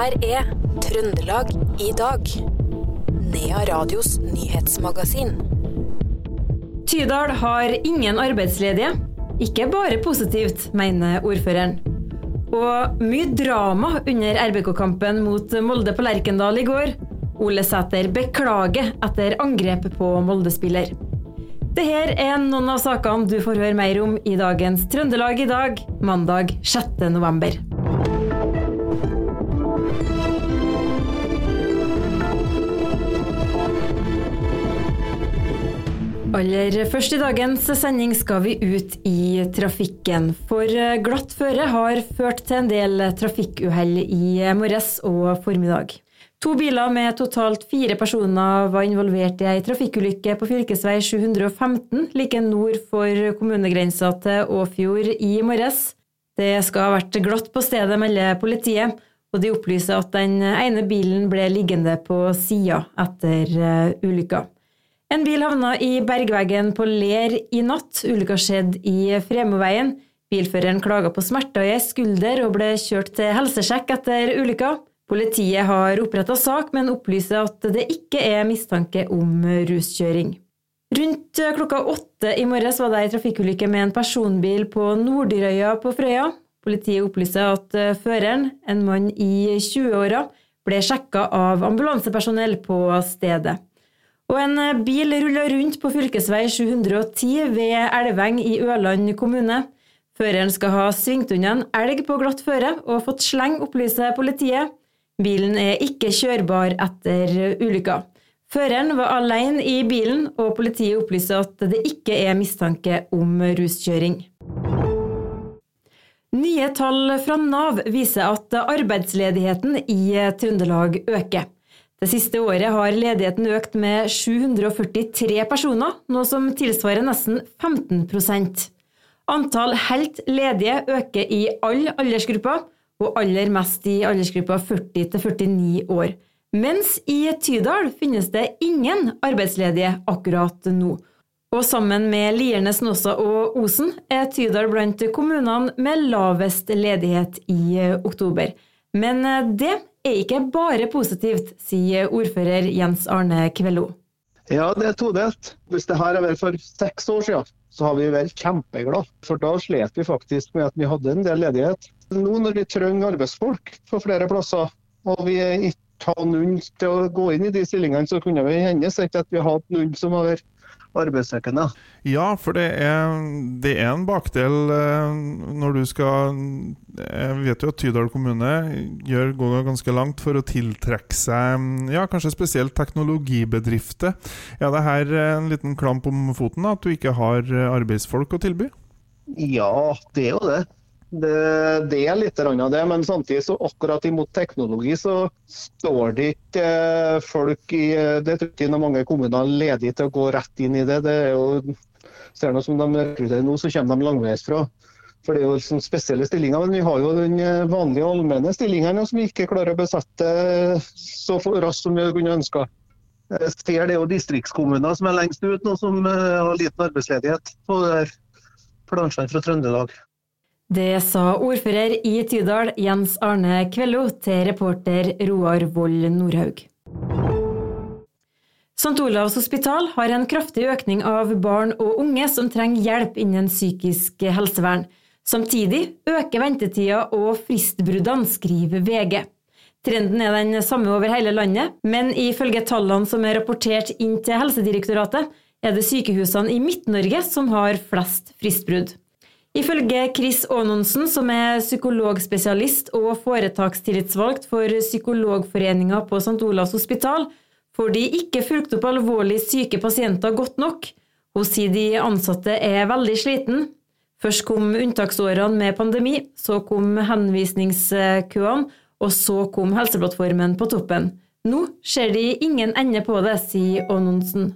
her er Trøndelag i dag. Nea Radios nyhetsmagasin. Tydal har ingen arbeidsledige. Ikke bare positivt, mener ordføreren. Og mye drama under RBK-kampen mot Molde på Lerkendal i går. Ole Sæter beklager etter angrep på Molde-spiller. Dette er noen av sakene du får høre mer om i dagens Trøndelag i dag, mandag 6. november. Aller først i dagens sending skal vi ut i trafikken. For glatt føre har ført til en del trafikkuhell i morges og formiddag. To biler med totalt fire personer var involvert i ei trafikkulykke på fv. 715 like nord for kommunegrensa til Åfjord i morges. Det skal ha vært glatt på stedet, melder politiet, og de opplyser at den ene bilen ble liggende på sida etter eh, ulykka. En bil havna i bergveggen på Ler i natt. Ulykka skjedde i Fremoveien. Bilføreren klaga på smerter i ei skulder og ble kjørt til helsesjekk etter ulykka. Politiet har oppretta sak, men opplyser at det ikke er mistanke om ruskjøring. Rundt klokka åtte i morges var det ei trafikkulykke med en personbil på Nordirøya på Frøya. Politiet opplyser at føreren, en mann i 20-åra, ble sjekka av ambulansepersonell på stedet. Og en bil rulla rundt på fv. 710 ved Elveng i Ørland kommune. Føreren skal ha svingt unna en elg på glatt føre og fått sleng, opplyser politiet. Bilen er ikke kjørbar etter ulykka. Føreren var alene i bilen, og politiet opplyser at det ikke er mistanke om ruskjøring. Nye tall fra Nav viser at arbeidsledigheten i Trøndelag øker. Det siste året har ledigheten økt med 743 personer, noe som tilsvarer nesten 15% Antall helt ledige øker i alle aldersgrupper, og aller mest i aldersgruppa 40 til 49 år. Mens i Tydal finnes det ingen arbeidsledige akkurat nå. Og sammen med Lierne, Snåsa og Osen er Tydal blant kommunene med lavest ledighet i oktober. Men det er ikke bare positivt, sier ordfører Jens Arne Kvello. Ja, det er todelt. Hvis det her har vært for seks år siden, så har vi vært kjempeglade. For da slet vi faktisk med at vi hadde en del ledighet. Nå når vi trenger arbeidsfolk på flere plasser, og vi ikke har noen til å gå inn i de stillingene, så kunne vi hende at vi hatt noen som har vært arbeidssøkende. Ja, for det er, det er, en bakdel eh, når du skal Jeg vet jo at Tydal kommune gjør, går ganske langt for å tiltrekke seg ja, kanskje spesielt teknologibedrifter. Er det her en liten klamp om foten, at du ikke har arbeidsfolk å tilby? Ja, det er jo det. Det, det, er litt av det, men samtidig så akkurat imot teknologi så står det ikke eh, folk i Det tror ikke mange kommuner ledige til å gå rett inn i det. det er jo, ser noe som de rekrutterer nå, så kommer de langveisfra. For det er jo liksom spesielle stillinger. Men vi har jo den eh, vanlige allmenne stillingen som vi ikke klarer å besette så raskt som vi kunne ønska. Jeg ser det jo distriktskommuner som er lengst ut nå, som eh, har liten arbeidsledighet på plansjene fra Trøndelag. Det sa ordfører i Tydal Jens Arne Kvello til reporter Roar Vold Nordhaug. St. Olavs hospital har en kraftig økning av barn og unge som trenger hjelp innen psykisk helsevern. Samtidig øker ventetida og fristbruddene, skriver VG. Trenden er den samme over hele landet, men ifølge tallene som er rapportert inn til Helsedirektoratet, er det sykehusene i Midt-Norge som har flest fristbrudd. Ifølge Chris Aanonsen, som er psykologspesialist og foretakstillitsvalgt for Psykologforeninga på St. Olavs hospital, får de ikke fulgt opp alvorlig syke pasienter godt nok. Hun sier de ansatte er veldig sliten. Først kom unntaksårene med pandemi, så kom henvisningskøene, og så kom Helseplattformen på toppen. Nå ser de ingen ende på det, sier Aanonsen.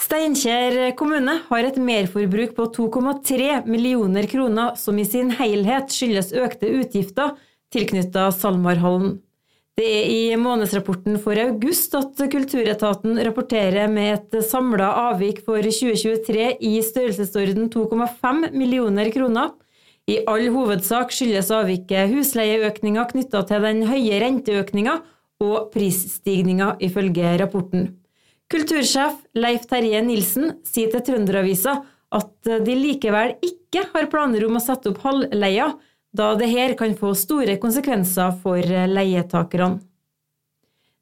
Steinkjer kommune har et merforbruk på 2,3 millioner kroner, som i sin helhet skyldes økte utgifter tilknyttet SalMar-hallen. Det er i månedsrapporten for august at Kulturetaten rapporterer med et samla avvik for 2023 i størrelsesorden 2,5 millioner kroner. I all hovedsak skyldes avviket husleieøkninga knytta til den høye renteøkninga og prisstigninga, ifølge rapporten. Kultursjef Leif Terje Nilsen sier til Trønderavisa at de likevel ikke har planer om å sette opp halvleia, da det her kan få store konsekvenser for leietakerne.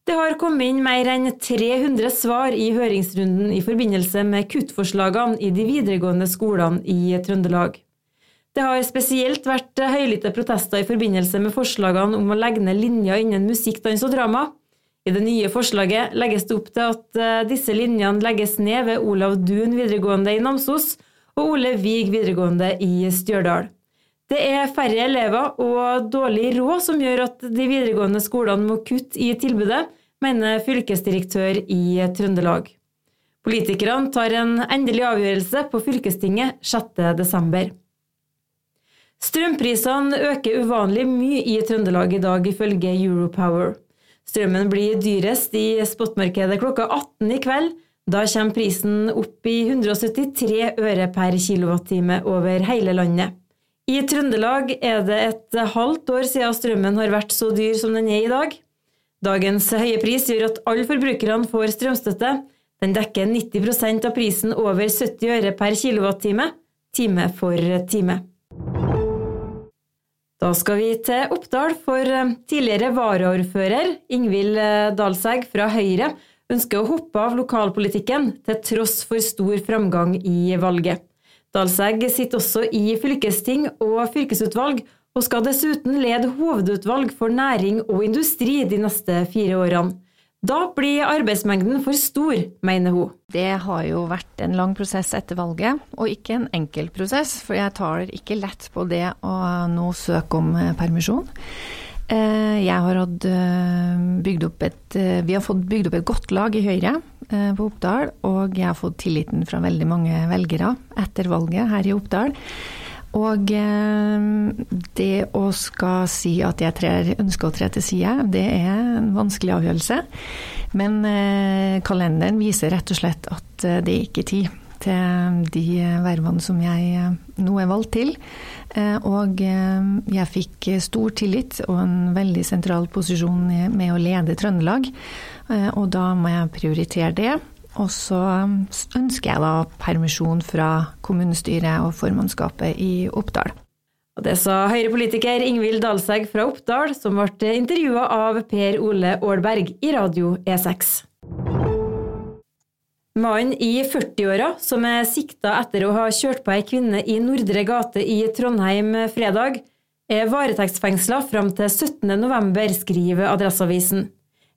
Det har kommet inn mer enn 300 svar i høringsrunden i forbindelse med kuttforslagene i de videregående skolene i Trøndelag. Det har spesielt vært høylytte protester i forbindelse med forslagene om å legge ned linjer innen musikk, dans og drama. I det nye forslaget legges det opp til at eh, disse linjene legges ned ved Olav Duun videregående i Namsos og Ole Vig videregående i Stjørdal. Det er færre elever og dårlig råd som gjør at de videregående skolene må kutte i tilbudet, mener fylkesdirektør i Trøndelag. Politikerne tar en endelig avgjørelse på fylkestinget 6.12. Strømprisene øker uvanlig mye i Trøndelag i dag, ifølge Europower. Strømmen blir dyrest i spotmarkedet klokka 18 i kveld. Da kommer prisen opp i 173 øre per kilowattime over hele landet. I Trøndelag er det et halvt år siden strømmen har vært så dyr som den er i dag. Dagens høye pris gjør at alle forbrukerne får strømstøtte. Den dekker 90% av prisen over 70 øre per kilowattime, time for time. Da skal vi til Oppdal, for eh, tidligere varaordfører Ingvild eh, Dalsegg fra Høyre ønsker å hoppe av lokalpolitikken til tross for stor framgang i valget. Dalsegg sitter også i fylkesting og fylkesutvalg, og skal dessuten lede hovedutvalg for næring og industri de neste fire årene. Da blir arbeidsmengden for stor, mener hun. Det har jo vært en lang prosess etter valget, og ikke en enkel prosess. For jeg tar ikke lett på det å nå søke om eh, permisjon. Eh, jeg har hatt eh, bygd opp et Vi har fått bygd opp et godt lag i Høyre på Oppdal, og jeg har fått tilliten fra veldig mange velgere etter valget her i Oppdal. Og det å skal si at jeg trer, ønsker å tre til side, det er en vanskelig avgjørelse. Men eh, kalenderen viser rett og slett at eh, det er ikke tid til de vervene som jeg eh, nå er valgt til. Og jeg fikk stor tillit og en veldig sentral posisjon med å lede Trøndelag. Og da må jeg prioritere det. Og så ønsker jeg da permisjon fra kommunestyret og formannskapet i Oppdal. Og Det sa Høyre-politiker Ingvild Dalsegg fra Oppdal, som ble intervjua av Per Ole Aalberg i Radio E6. Mannen i 40-åra som er sikta etter å ha kjørt på ei kvinne i Nordre gate i Trondheim fredag, er varetektsfengsla fram til 17.11, skriver Adresseavisen.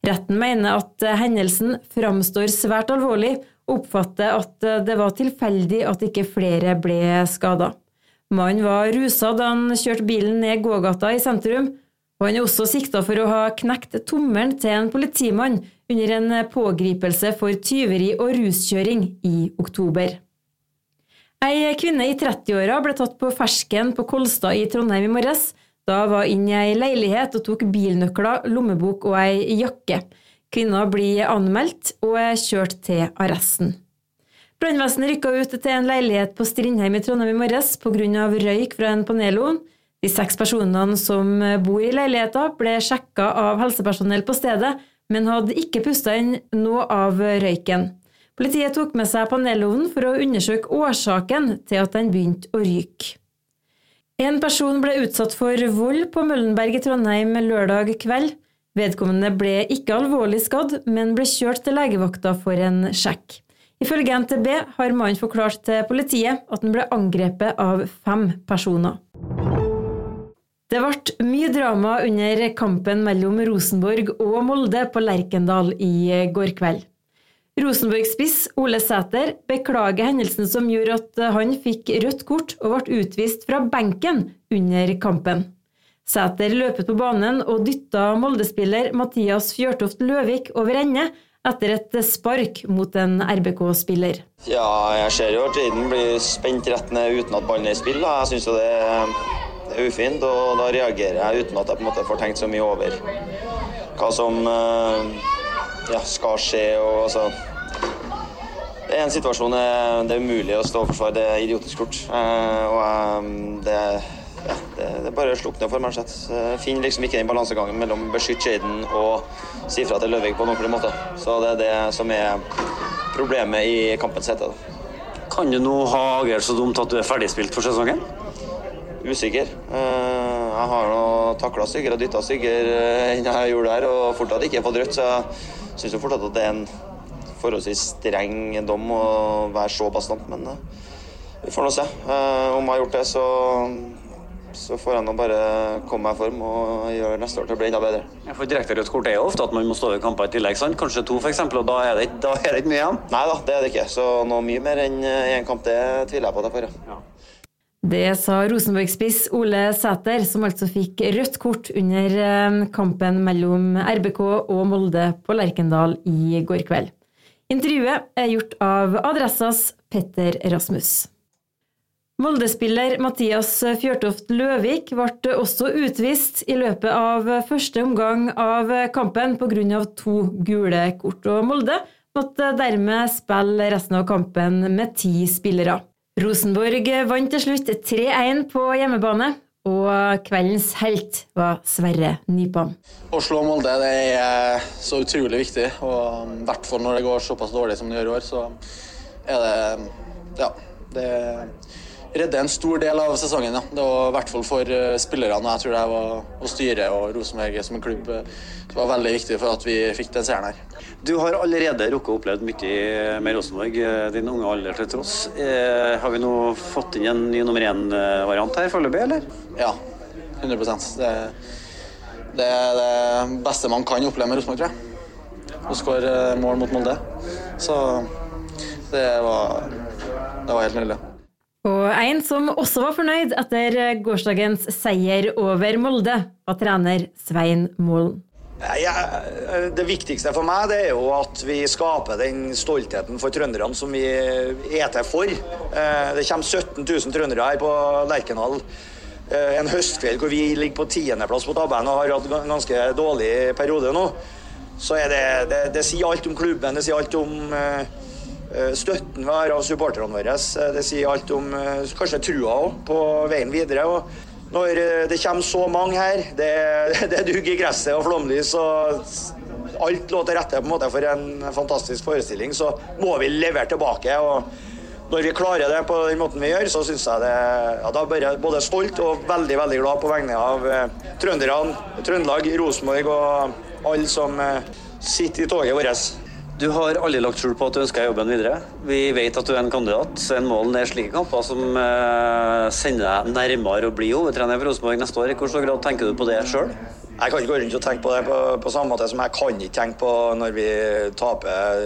Retten mener at eh, hendelsen framstår svært alvorlig, og oppfatter at eh, det var tilfeldig at ikke flere ble skada. Mannen var rusa da han kjørte bilen ned gågata i sentrum, og han er også sikta for å ha knekt tommelen til en politimann under en pågripelse for tyveri og ruskjøring i oktober. Ei kvinne i 30-åra ble tatt på fersken på Kolstad i Trondheim i morges da var inn i ei leilighet og tok bilnøkler, lommebok og ei jakke. Kvinna blir anmeldt og er kjørt til arresten. Brannvesenet rykka ut til en leilighet på Strindheim i Trondheim i morges pga. røyk fra en panelovn. De seks personene som bor i leiligheta, ble sjekka av helsepersonell på stedet, men hadde ikke pusta inn noe av røyken. Politiet tok med seg panelovnen for å undersøke årsaken til at den begynte å ryke. En person ble utsatt for vold på Møllenberg i Trondheim lørdag kveld. Vedkommende ble ikke alvorlig skadd, men ble kjørt til legevakta for en sjekk. Ifølge NTB har mannen forklart til politiet at han ble angrepet av fem personer. Det ble mye drama under kampen mellom Rosenborg og Molde på Lerkendal i går kveld. Rosenborg-spiss Ole Sæter beklager hendelsen som gjorde at han fikk rødt kort og ble utvist fra benken under kampen. Sæter løpet på banen og dytta Molde-spiller Mathias Fjørtoft Løvik over ende etter et spark mot en RBK-spiller. Ja, jeg ser jo at Jaden blir spent rett ned uten at ballen er i spill. Da. Jeg syns det er ufint, og da reagerer jeg uten at jeg på en måte får tenkt så mye over hva som uh ja, skal skje. og altså det er en situasjon det er umulig å stå og forsvare. Det er idiotisk kort. Eh, og det, bare slukner for Mansett. Finner liksom ikke den balansegangen mellom beskytte Jaden og si fra til Løvik på en ordentlig måte. Så det er det som er problemet i kampens hete. Kan du nå ha agert så dumt at du er ferdigspilt for sesongen? Usikker. Eh, jeg har nå takla styggere og dytta styggere enn jeg gjorde der, og fortsatt ikke fått rødt, så jeg jo fortsatt at det er en forholdsvis streng dom å være så bastant. Men vi får nå se. Om jeg har gjort det, så så får jeg nå bare komme meg i form og gjøre neste år til å bli enda bedre. Ja, for Direkte rødt kort er jo ofte at man må stå i kamper i tillegg, sant? kanskje to f.eks., og da er, det, da er det ikke mye igjen? Nei da, det er det ikke. Så noe mye mer enn én kamp, det tviler jeg på at jeg får. Ja. Det sa Rosenborg-spiss Ole Sæter, som altså fikk rødt kort under eh, kampen mellom RBK og Molde på Lerkendal i går kveld. Intervjuet er gjort av Adressas Petter Rasmus. Molde-spiller Mathias Fjørtoft Løvik ble også utvist i løpet av første omgang av kampen pga. to gule kort, og Molde måtte dermed spille resten av kampen med ti spillere. Rosenborg vant til slutt 3-1 på hjemmebane, og kveldens helt var Sverre Nypan. Å slå Molde det er så utrolig viktig, og i hvert fall når det går såpass dårlig som det gjør i år, så er det Ja, det redde en stor del av sesongen. Ja. Det var i hvert fall for spillerne og Jeg tror det var å styre og Rosenborg som en klubb det var veldig viktig for at vi fikk den seieren her. Du har allerede rukket å oppleve mye med Rosenborg, eh, din unge alder til tross. Eh, har vi nå fått inn en ny nummer én-variant her foreløpig, eller? Ja, 100 det, det er det beste man kan oppleve med Rosenborg, tror jeg. Å skåre mål mot Molde. Så det var, det var helt nydelig. Og en som også var fornøyd etter gårsdagens seier over Molde, var trener Svein Målen. Ja, det viktigste for meg er jo at vi skaper den stoltheten for trønderne som vi er til for. Eh, det kommer 17 000 trøndere her på Lerkendal eh, en høstkveld hvor vi ligger på tiendeplass på tabellen og har hatt en ganske dårlig periode nå. Så det, det, det, sier alt om klubben, det sier alt om Eh, støtten vi har av supporterne våre. Eh, det sier alt om eh, kanskje trua òg på veien videre. Og når det kommer så mange her, det, det er dugg i gresset og flomlys og alt lå til rette på en måte for en fantastisk forestilling, så må vi levere tilbake. og når vi klarer det på den måten vi gjør, så syns jeg det ja, Da blir jeg både stolt og veldig veldig glad på vegne av eh, trønderne, Trøndelag, Rosenborg og alle som eh, sitter i toget vårt. Du har aldri lagt skjul på at du ønsker jobben videre. Vi vet at du er en kandidat. Så en mål er slike kamper som eh, sender deg nærmere å bli hovedtrener for Rosenborg neste år. I hvor stor grad tenker du på det sjøl? Jeg kan ikke gå rundt og tenke på det på, på, samme måte som jeg kan ikke tenke på når vi taper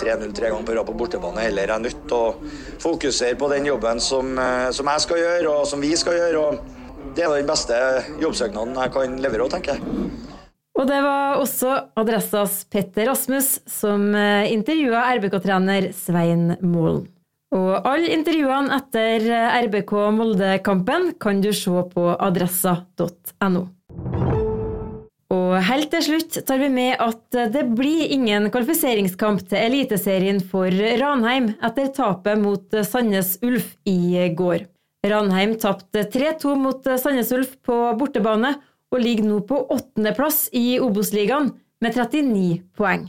3-0 tre ganger på rad på bortebane. Heller jeg er nødt til å fokusere på den jobben som, eh, som, jeg skal gjøre, og som vi skal gjøre. og Det er den beste jobbsøknaden jeg kan levere òg, tenker jeg. Og det var også Adressas Petter Rasmus som eh, intervjua RBK-trener Svein Målen. Og alle intervjuene etter eh, RBK Molde-kampen kan du se på adressa.no. Og helt til slutt tar vi med at det blir ingen kvalifiseringskamp til Eliteserien for Ranheim etter tapet mot Sandnes Ulf i går. Ranheim tapte 3-2 mot Sandnes Ulf på bortebane og ligger nå på åttendeplass i Obos-ligaen med 39 poeng.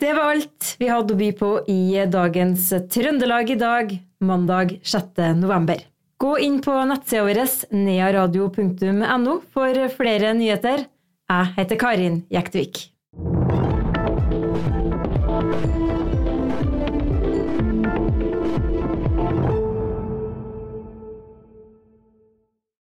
Det var alt vi hadde å by på i dagens Trøndelag i dag, mandag 6. november. Gå inn på nettsida vår nearadio.no for flere nyheter. Jeg heter Karin Jektvik.